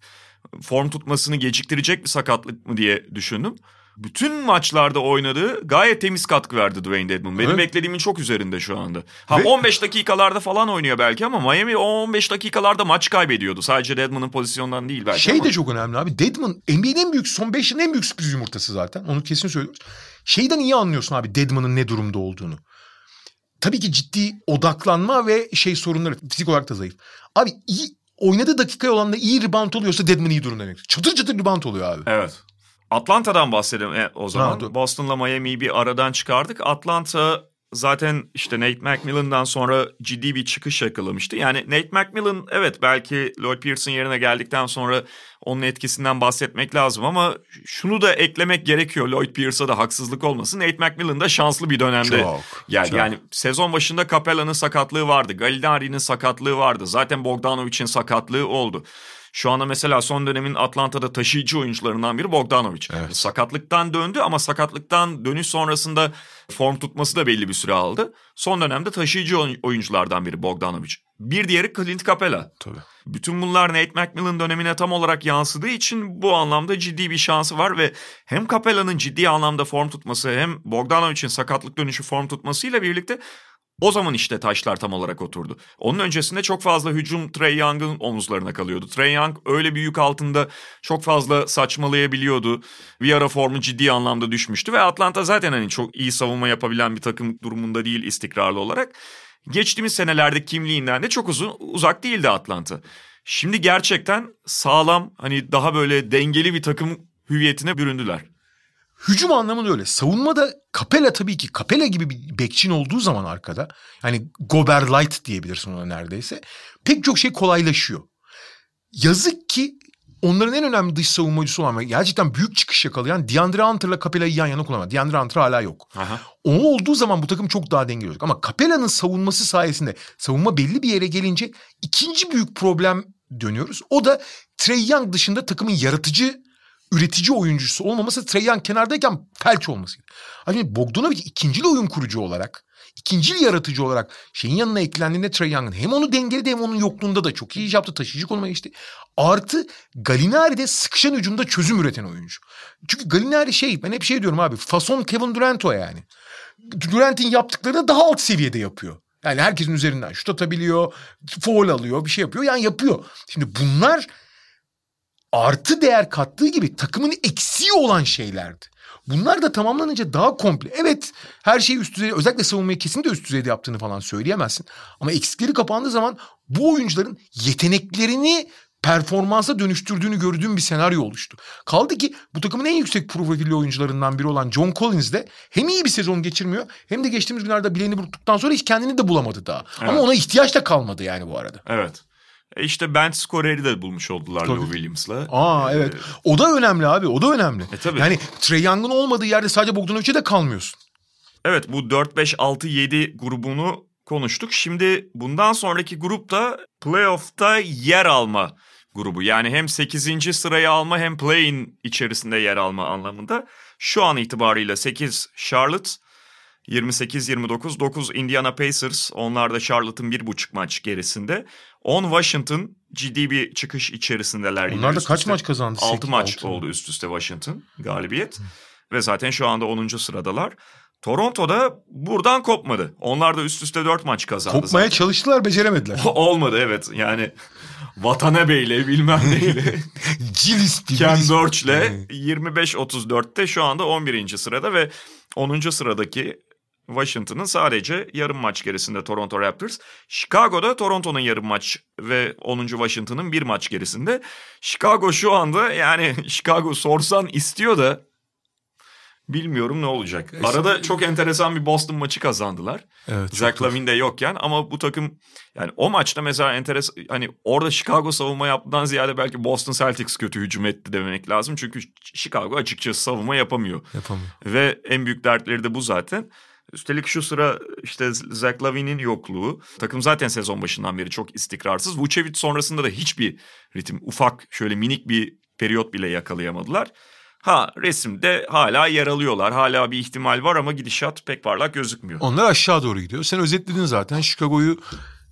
form tutmasını geciktirecek bir sakatlık mı diye düşündüm. Bütün maçlarda oynadığı gayet temiz katkı verdi Dwayne Dedmon. Benim evet. beklediğimin çok üzerinde şu anda. Ha Ve... 15 dakikalarda falan oynuyor belki ama Miami o 15 dakikalarda maç kaybediyordu. Sadece Dedmon'un pozisyondan değil belki Şey ama. de çok önemli abi. Dedmon NBA'nin en büyük son 5 yılın en büyük sürpriz yumurtası zaten. Onu kesin söylüyoruz. Şeyden iyi anlıyorsun abi Dedmon'un ne durumda olduğunu tabii ki ciddi odaklanma ve şey sorunları fizik olarak da zayıf. Abi iyi oynadığı dakikaya olan da iyi rebound oluyorsa Deadman iyi durumda demek. Çatır çatır rebound oluyor abi. Evet. Atlanta'dan bahsedelim e, o zaman. Ha, Boston'la Miami'yi bir aradan çıkardık. Atlanta zaten işte Nate McMillan'dan sonra ciddi bir çıkış yakalamıştı. Yani Nate McMillan evet belki Lloyd Pierce'ın yerine geldikten sonra onun etkisinden bahsetmek lazım ama şunu da eklemek gerekiyor. Lloyd Pierce'a da haksızlık olmasın. Nate McMillan da şanslı bir dönemde çok, geldi. Çok. Yani sezon başında Capella'nın sakatlığı vardı. Gallinari'nin sakatlığı vardı. Zaten Bogdanovic'in sakatlığı oldu. Şu anda mesela son dönemin Atlanta'da taşıyıcı oyuncularından biri Bogdanovic. Evet. Sakatlıktan döndü ama sakatlıktan dönüş sonrasında form tutması da belli bir süre aldı. Son dönemde taşıyıcı oyunculardan biri Bogdanovic. Bir diğeri Clint Capela. Tabii. Bütün bunlar Nate McMillan dönemine tam olarak yansıdığı için bu anlamda ciddi bir şansı var ve hem Capela'nın ciddi anlamda form tutması hem Bogdanovic'in sakatlık dönüşü form tutmasıyla birlikte o zaman işte taşlar tam olarak oturdu. Onun öncesinde çok fazla hücum Trey Young'ın omuzlarına kalıyordu. Trey Young öyle bir yük altında çok fazla saçmalayabiliyordu. Bir formu ciddi anlamda düşmüştü ve Atlanta zaten hani çok iyi savunma yapabilen bir takım durumunda değil istikrarlı olarak. Geçtiğimiz senelerde kimliğinden de çok uzun uzak değildi Atlanta. Şimdi gerçekten sağlam hani daha böyle dengeli bir takım hüviyetine büründüler. Hücum anlamında öyle. Savunmada Capella tabii ki Capella gibi bir bekçin olduğu zaman arkada yani Gober Light diyebilirsin ona neredeyse. Pek çok şey kolaylaşıyor. Yazık ki onların en önemli dış savunmacısı olan ve gerçekten büyük çıkış yakalayan DeAndre Hunter'la Capella'yı yan yana kullanmak. DeAndre Hunter hala yok. Aha. O olduğu zaman bu takım çok daha dengeli olacak. Ama Capella'nın savunması sayesinde savunma belli bir yere gelince ikinci büyük problem dönüyoruz. O da Trey Young dışında takımın yaratıcı, üretici oyuncusu olmaması Trey Young kenardayken felç olması. Hani Bogdanovic ikincili oyun kurucu olarak ikincil yaratıcı olarak şeyin yanına eklendiğinde Trey Young'ın hem onu dengeledi hem onun yokluğunda da çok iyi iş yaptı. Taşıyıcı konuma geçti. Artı Galinari'de sıkışan hücumda çözüm üreten oyuncu. Çünkü Galinari şey ben hep şey diyorum abi fason Kevin Durant o yani. Durant'in yaptıklarını daha alt seviyede yapıyor. Yani herkesin üzerinden şut atabiliyor, foul alıyor, bir şey yapıyor. Yani yapıyor. Şimdi bunlar artı değer kattığı gibi takımın eksiği olan şeylerdi. Bunlar da tamamlanınca daha komple. Evet her şeyi üst düzey özellikle savunmayı kesinlikle üst düzeyde yaptığını falan söyleyemezsin. Ama eksikleri kapandığı zaman bu oyuncuların yeteneklerini performansa dönüştürdüğünü gördüğüm bir senaryo oluştu. Kaldı ki bu takımın en yüksek profilli oyuncularından biri olan John Collins de hem iyi bir sezon geçirmiyor hem de geçtiğimiz günlerde bileğini burktuktan sonra hiç kendini de bulamadı daha. Evet. Ama ona ihtiyaç da kalmadı yani bu arada. Evet. E işte bench skoreri de bulmuş oldular Lou Williams'la. Aa evet. O da önemli abi. O da önemli. E, tabii. Yani Trey Young'ın olmadığı yerde sadece Bogdanovic'e de kalmıyorsun. Evet bu 4-5-6-7 grubunu konuştuk. Şimdi bundan sonraki grup da playoff'ta yer alma grubu. Yani hem 8. sırayı alma hem play-in içerisinde yer alma anlamında. Şu an itibarıyla 8 Charlotte, 28-29, 9 Indiana Pacers. Onlar da Charlotte'ın bir buçuk maç gerisinde. 10 Washington ciddi bir çıkış içerisindeler. Onlar da kaç üste. maç kazandı? 6 maç 6. oldu üst üste Washington galibiyet. Hı. Ve zaten şu anda 10. sıradalar. Toronto'da buradan kopmadı. Onlar da üst üste 4 maç kazandı. Kopmaya zaten. çalıştılar beceremediler. <laughs> Olmadı evet yani Watanabe ile bilmem <laughs> neyle. Cilis Ken Birch'le 25-34'te şu anda 11. sırada ve 10. sıradaki Washington'ın sadece yarım maç gerisinde Toronto Raptors. Chicago'da Toronto'nun yarım maç ve 10. Washington'ın bir maç gerisinde. Chicago şu anda yani <laughs> Chicago sorsan istiyor da bilmiyorum ne olacak. Arada çok enteresan bir Boston maçı kazandılar. Evet, Zach Lavin de yokken ama bu takım yani o maçta mesela enteresan hani orada Chicago savunma yaptıdan ziyade belki Boston Celtics kötü hücum etti demek lazım. Çünkü Chicago açıkçası savunma yapamıyor. Yapamıyor. Ve en büyük dertleri de bu zaten. Üstelik şu sıra işte Zach Lavin'in yokluğu. Takım zaten sezon başından beri çok istikrarsız. Vucevic sonrasında da hiçbir ritim, ufak şöyle minik bir periyot bile yakalayamadılar. Ha resimde hala yer alıyorlar. Hala bir ihtimal var ama gidişat pek parlak gözükmüyor. Onlar aşağı doğru gidiyor. Sen özetledin zaten Chicago'yu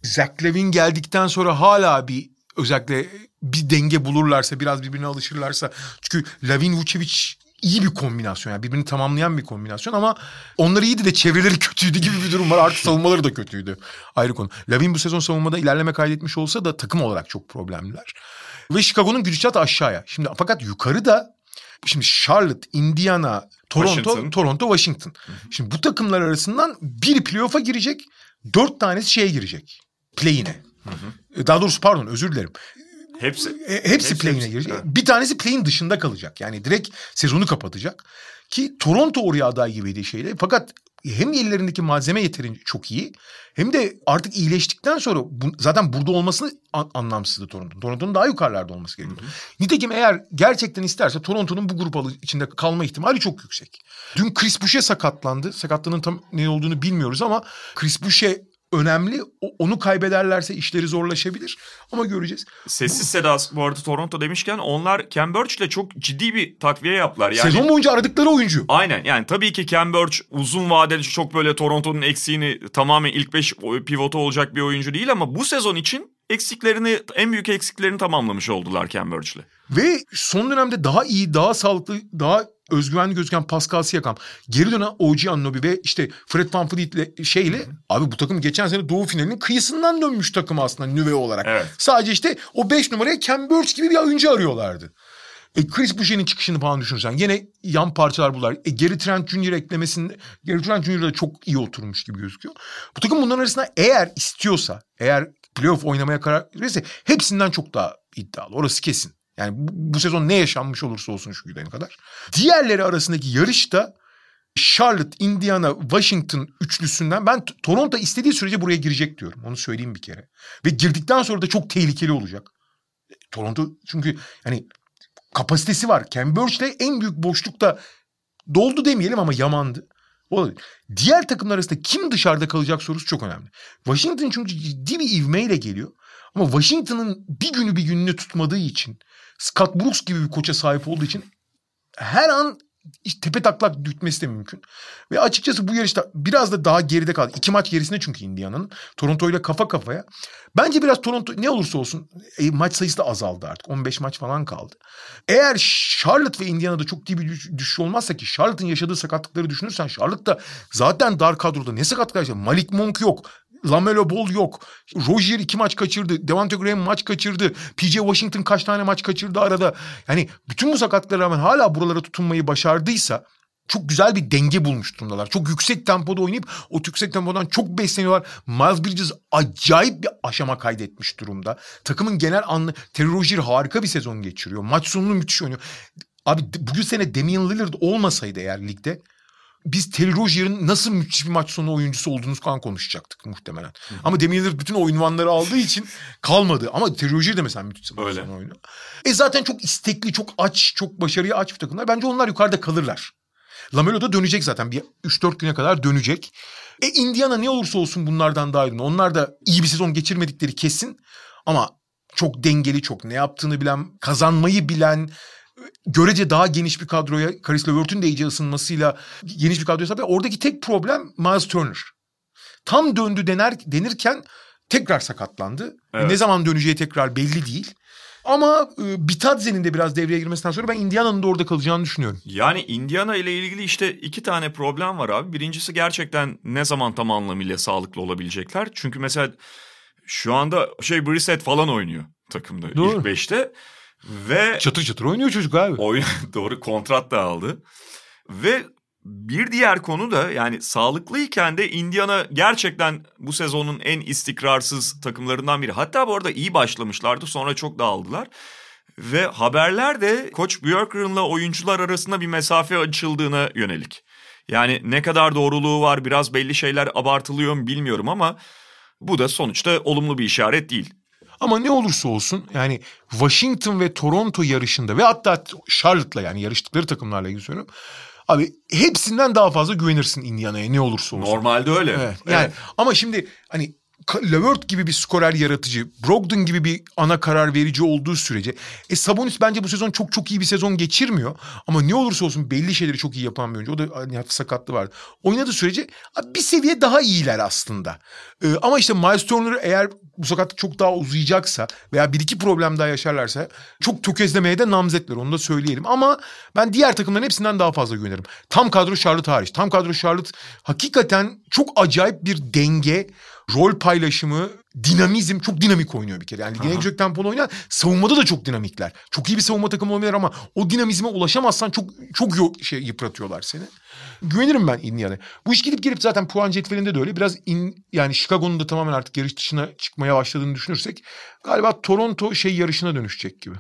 Zach Lavin geldikten sonra hala bir özellikle bir denge bulurlarsa biraz birbirine alışırlarsa. Çünkü Lavin Vucevic iyi bir kombinasyon yani birbirini tamamlayan bir kombinasyon ama onları iyiydi de çevreleri kötüydü gibi bir durum var. Artık <laughs> savunmaları da kötüydü. Ayrı konu. Lavin bu sezon savunmada ilerleme kaydetmiş olsa da takım olarak çok problemliler. Ve Chicago'nun gidişatı aşağıya. Şimdi fakat yukarıda şimdi Charlotte, Indiana, Toronto, Washington. Toronto, Washington. Hı hı. Şimdi bu takımlar arasından biri playoff'a girecek, dört tanesi şeye girecek. Play'ine. Daha doğrusu pardon özür dilerim. Hepsi. E, hepsi, hepsi play'ine girecek. Evet. Bir tanesi play'in dışında kalacak. Yani direkt sezonu kapatacak. Ki Toronto oraya aday gibiydi şeyle. Fakat hem ellerindeki malzeme yeterince çok iyi hem de artık iyileştikten sonra bu, zaten burada olmasını an, anlamsızdı Toronto. Toronto'nun daha yukarılarda olması gerekiyor. Hı hı. Nitekim eğer gerçekten isterse Toronto'nun bu grup içinde kalma ihtimali çok yüksek. Dün Chris Boucher sakatlandı. Sakatlığının tam ne olduğunu bilmiyoruz ama Chris Boucher önemli. Onu kaybederlerse işleri zorlaşabilir ama göreceğiz. Sessiz sedası bu arada Toronto demişken onlar Ken Birch'le çok ciddi bir takviye yaptılar. Yani, Sezon boyunca aradıkları oyuncu. Aynen yani tabii ki Ken Birch uzun vadeli çok böyle Toronto'nun eksiğini tamamen ilk beş pivotu olacak bir oyuncu değil ama bu sezon için eksiklerini en büyük eksiklerini tamamlamış oldular Ken Birch'le. Ve son dönemde daha iyi, daha sağlıklı, daha özgüvenli gözüken Pascal Siakam. Geri dönen OG Anunoby ve işte Fred Van Vliet'le şeyle Hı-hı. abi bu takım geçen sene Doğu finalinin kıyısından dönmüş takım aslında nüve olarak. Evet. Sadece işte o 5 numaraya Ken Burch gibi bir oyuncu arıyorlardı. E Chris Boucher'in çıkışını falan düşünürsen yine yan parçalar bunlar. E Gary Trent Jr. eklemesinde Gary Trent Jr. da çok iyi oturmuş gibi gözüküyor. Bu takım bunların arasında eğer istiyorsa, eğer playoff oynamaya karar verirse hepsinden çok daha iddialı. Orası kesin. Yani bu, bu sezon ne yaşanmış olursa olsun şu güne kadar. Diğerleri arasındaki yarışta Charlotte, Indiana, Washington üçlüsünden ben Toronto istediği sürece buraya girecek diyorum. Onu söyleyeyim bir kere. Ve girdikten sonra da çok tehlikeli olacak. Toronto çünkü hani kapasitesi var. Ken Burch de en büyük boşlukta doldu demeyelim ama yamandı. Olabilir. Diğer takımlar arasında kim dışarıda kalacak sorusu çok önemli. Washington çünkü ciddi bir ivmeyle geliyor. Ama Washington'ın bir günü bir gününü tutmadığı için Scott Brooks gibi bir koça sahip olduğu için her an tepe taklak düşmesi de mümkün. Ve açıkçası bu yarışta biraz da daha geride kaldı. İki maç gerisinde çünkü Indiana'nın. Toronto ile kafa kafaya. Bence biraz Toronto ne olursa olsun e, maç sayısı da azaldı artık. 15 maç falan kaldı. Eğer Charlotte ve Indiana'da çok iyi bir düşüş olmazsa ki Charlotte'ın yaşadığı sakatlıkları düşünürsen Charlotte da zaten dar kadroda ne sakatlıklar yaşadı? Malik Monk yok. Lamelo Ball yok. Rozier iki maç kaçırdı. Devante Graham maç kaçırdı. PJ Washington kaç tane maç kaçırdı arada. Yani bütün bu sakatlıklara rağmen hala buralara tutunmayı başardıysa çok güzel bir denge bulmuş durumdalar. Çok yüksek tempoda oynayıp o yüksek tempodan çok besleniyorlar. Miles Bridges acayip bir aşama kaydetmiş durumda. Takımın genel anlı Terry Rozier harika bir sezon geçiriyor. Maç sonunu müthiş oynuyor. Abi bugün sene Damian Lillard olmasaydı eğer ligde biz Terry Rozier'in nasıl müthiş bir maç sonu oyuncusu olduğunu kan konuşacaktık muhtemelen. Hı. Ama Lillard bütün o ünvanları aldığı için kalmadı. Ama Terry Rozier de mesela müthiş bir maç sonu oyunu. E zaten çok istekli, çok aç, çok başarıya aç bir takımlar. Bence onlar yukarıda kalırlar. Lamelo da dönecek zaten. Bir 3-4 güne kadar dönecek. E Indiana ne olursa olsun bunlardan daha iyi. Onlar da iyi bir sezon geçirmedikleri kesin. Ama çok dengeli, çok ne yaptığını bilen, kazanmayı bilen, görece daha geniş bir kadroya Karis LeVert'ün de iyice ısınmasıyla geniş bir kadroya sahip. Oradaki tek problem Miles Turner. Tam döndü dener, denirken tekrar sakatlandı. Evet. Ne zaman döneceği tekrar belli değil. Ama e, Bitadze'nin de biraz devreye girmesinden sonra ben Indiana'nın da orada kalacağını düşünüyorum. Yani Indiana ile ilgili işte iki tane problem var abi. Birincisi gerçekten ne zaman tam anlamıyla sağlıklı olabilecekler. Çünkü mesela şu anda şey Brissett falan oynuyor takımda Doğru. ilk beşte. Ve çatır çatır oynuyor çocuk abi. Oyun <laughs> doğru kontrat da aldı. Ve bir diğer konu da yani sağlıklıyken de Indiana gerçekten bu sezonun en istikrarsız takımlarından biri. Hatta bu arada iyi başlamışlardı sonra çok dağıldılar. Ve haberler de Koç Björkgren'la oyuncular arasında bir mesafe açıldığına yönelik. Yani ne kadar doğruluğu var biraz belli şeyler abartılıyor mu bilmiyorum ama bu da sonuçta olumlu bir işaret değil. Ama ne olursa olsun yani Washington ve Toronto yarışında ve hatta Charlotte'la yani yarıştıkları takımlarla ilgili söylüyorum. Abi hepsinden daha fazla güvenirsin Indiana'ya ne olursa olsun. Normalde öyle. Evet. Yani evet. ama şimdi hani Levert gibi bir skorer yaratıcı, Brogdon gibi bir ana karar verici olduğu sürece e Sabonis bence bu sezon çok çok iyi bir sezon geçirmiyor ama ne olursa olsun belli şeyleri çok iyi yapan bir oyuncu. O da hani hafif sakatlığı vardı. Oynadığı sürece bir seviye daha iyiler aslında. Ee, ama işte Miles Turner eğer bu sakatlık çok daha uzayacaksa veya bir iki problem daha yaşarlarsa çok tökezlemeye de namzetler onu da söyleyelim. Ama ben diğer takımların hepsinden daha fazla güvenirim. Tam kadro Charlotte hariç. Tam kadro Charlotte hakikaten çok acayip bir denge, rol paylaşımı, dinamizm çok dinamik oynuyor bir kere. Yani genel yüksek tempolu oynayan savunmada da çok dinamikler. Çok iyi bir savunma takımı olabilir ama o dinamizme ulaşamazsan çok çok şey yıpratıyorlar seni. Güvenirim ben Indiana'ya. Bu iş gidip gelip zaten puan cetvelinde de öyle. Biraz in, yani Chicago'nun da tamamen artık yarış dışına çıkmaya başladığını düşünürsek galiba Toronto şey yarışına dönüşecek gibi.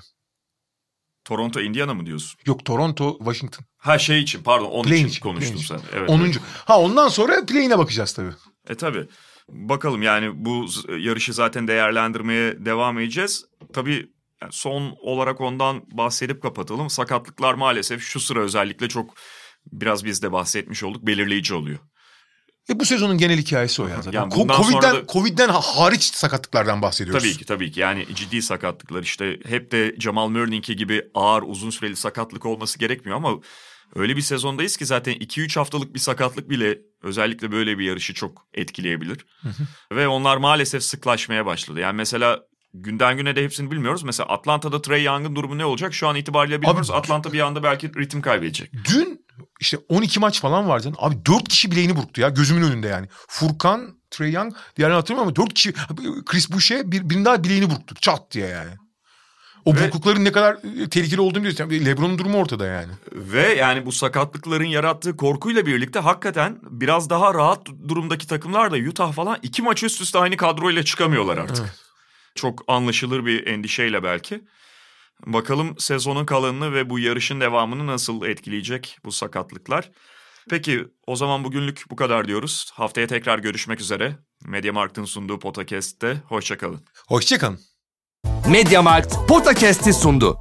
Toronto Indiana mı diyorsun? Yok Toronto Washington. Ha şey için pardon onun için, için konuştun sen. Evet. 10. Evet. Ha ondan sonra play'ine bakacağız tabii. E tabii. Bakalım yani bu yarışı zaten değerlendirmeye devam edeceğiz. Tabii son olarak ondan bahsedip kapatalım. Sakatlıklar maalesef şu sıra özellikle çok biraz biz de bahsetmiş olduk belirleyici oluyor. E bu sezonun genel hikayesi o ya zaten. Yani Covid'den, da... Covid'den hariç sakatlıklardan bahsediyoruz. Tabii ki tabii ki yani ciddi sakatlıklar işte hep de Jamal Murning'i gibi ağır uzun süreli sakatlık olması gerekmiyor ama öyle bir sezondayız ki zaten 2-3 haftalık bir sakatlık bile özellikle böyle bir yarışı çok etkileyebilir. Ve onlar maalesef sıklaşmaya başladı. Yani mesela günden güne de hepsini bilmiyoruz. Mesela Atlanta'da Trey Young'ın durumu ne olacak? Şu an itibariyle bilmiyoruz. Abi, Atlanta bir anda belki ritim kaybedecek. Dün işte 12 maç falan vardı. Abi 4 kişi bileğini burktu ya gözümün önünde yani. Furkan, Trey Young diğerini hatırlamıyorum ama 4 kişi Chris Boucher bir, birinin daha bileğini burktu. Çat diye yani. O ve, burklukların ne kadar e, tehlikeli olduğunu biliyorsun. Lebron'un durumu ortada yani. Ve yani bu sakatlıkların yarattığı korkuyla birlikte hakikaten biraz daha rahat durumdaki takımlar da Utah falan iki maç üst üste aynı kadroyla çıkamıyorlar artık. Evet. Çok anlaşılır bir endişeyle belki. Bakalım sezonun kalanını ve bu yarışın devamını nasıl etkileyecek bu sakatlıklar. Peki o zaman bugünlük bu kadar diyoruz. Haftaya tekrar görüşmek üzere. Media Markt'ın sunduğu podcast'te hoşçakalın. Hoşçakalın. Mediamarkt Podcast'i sundu.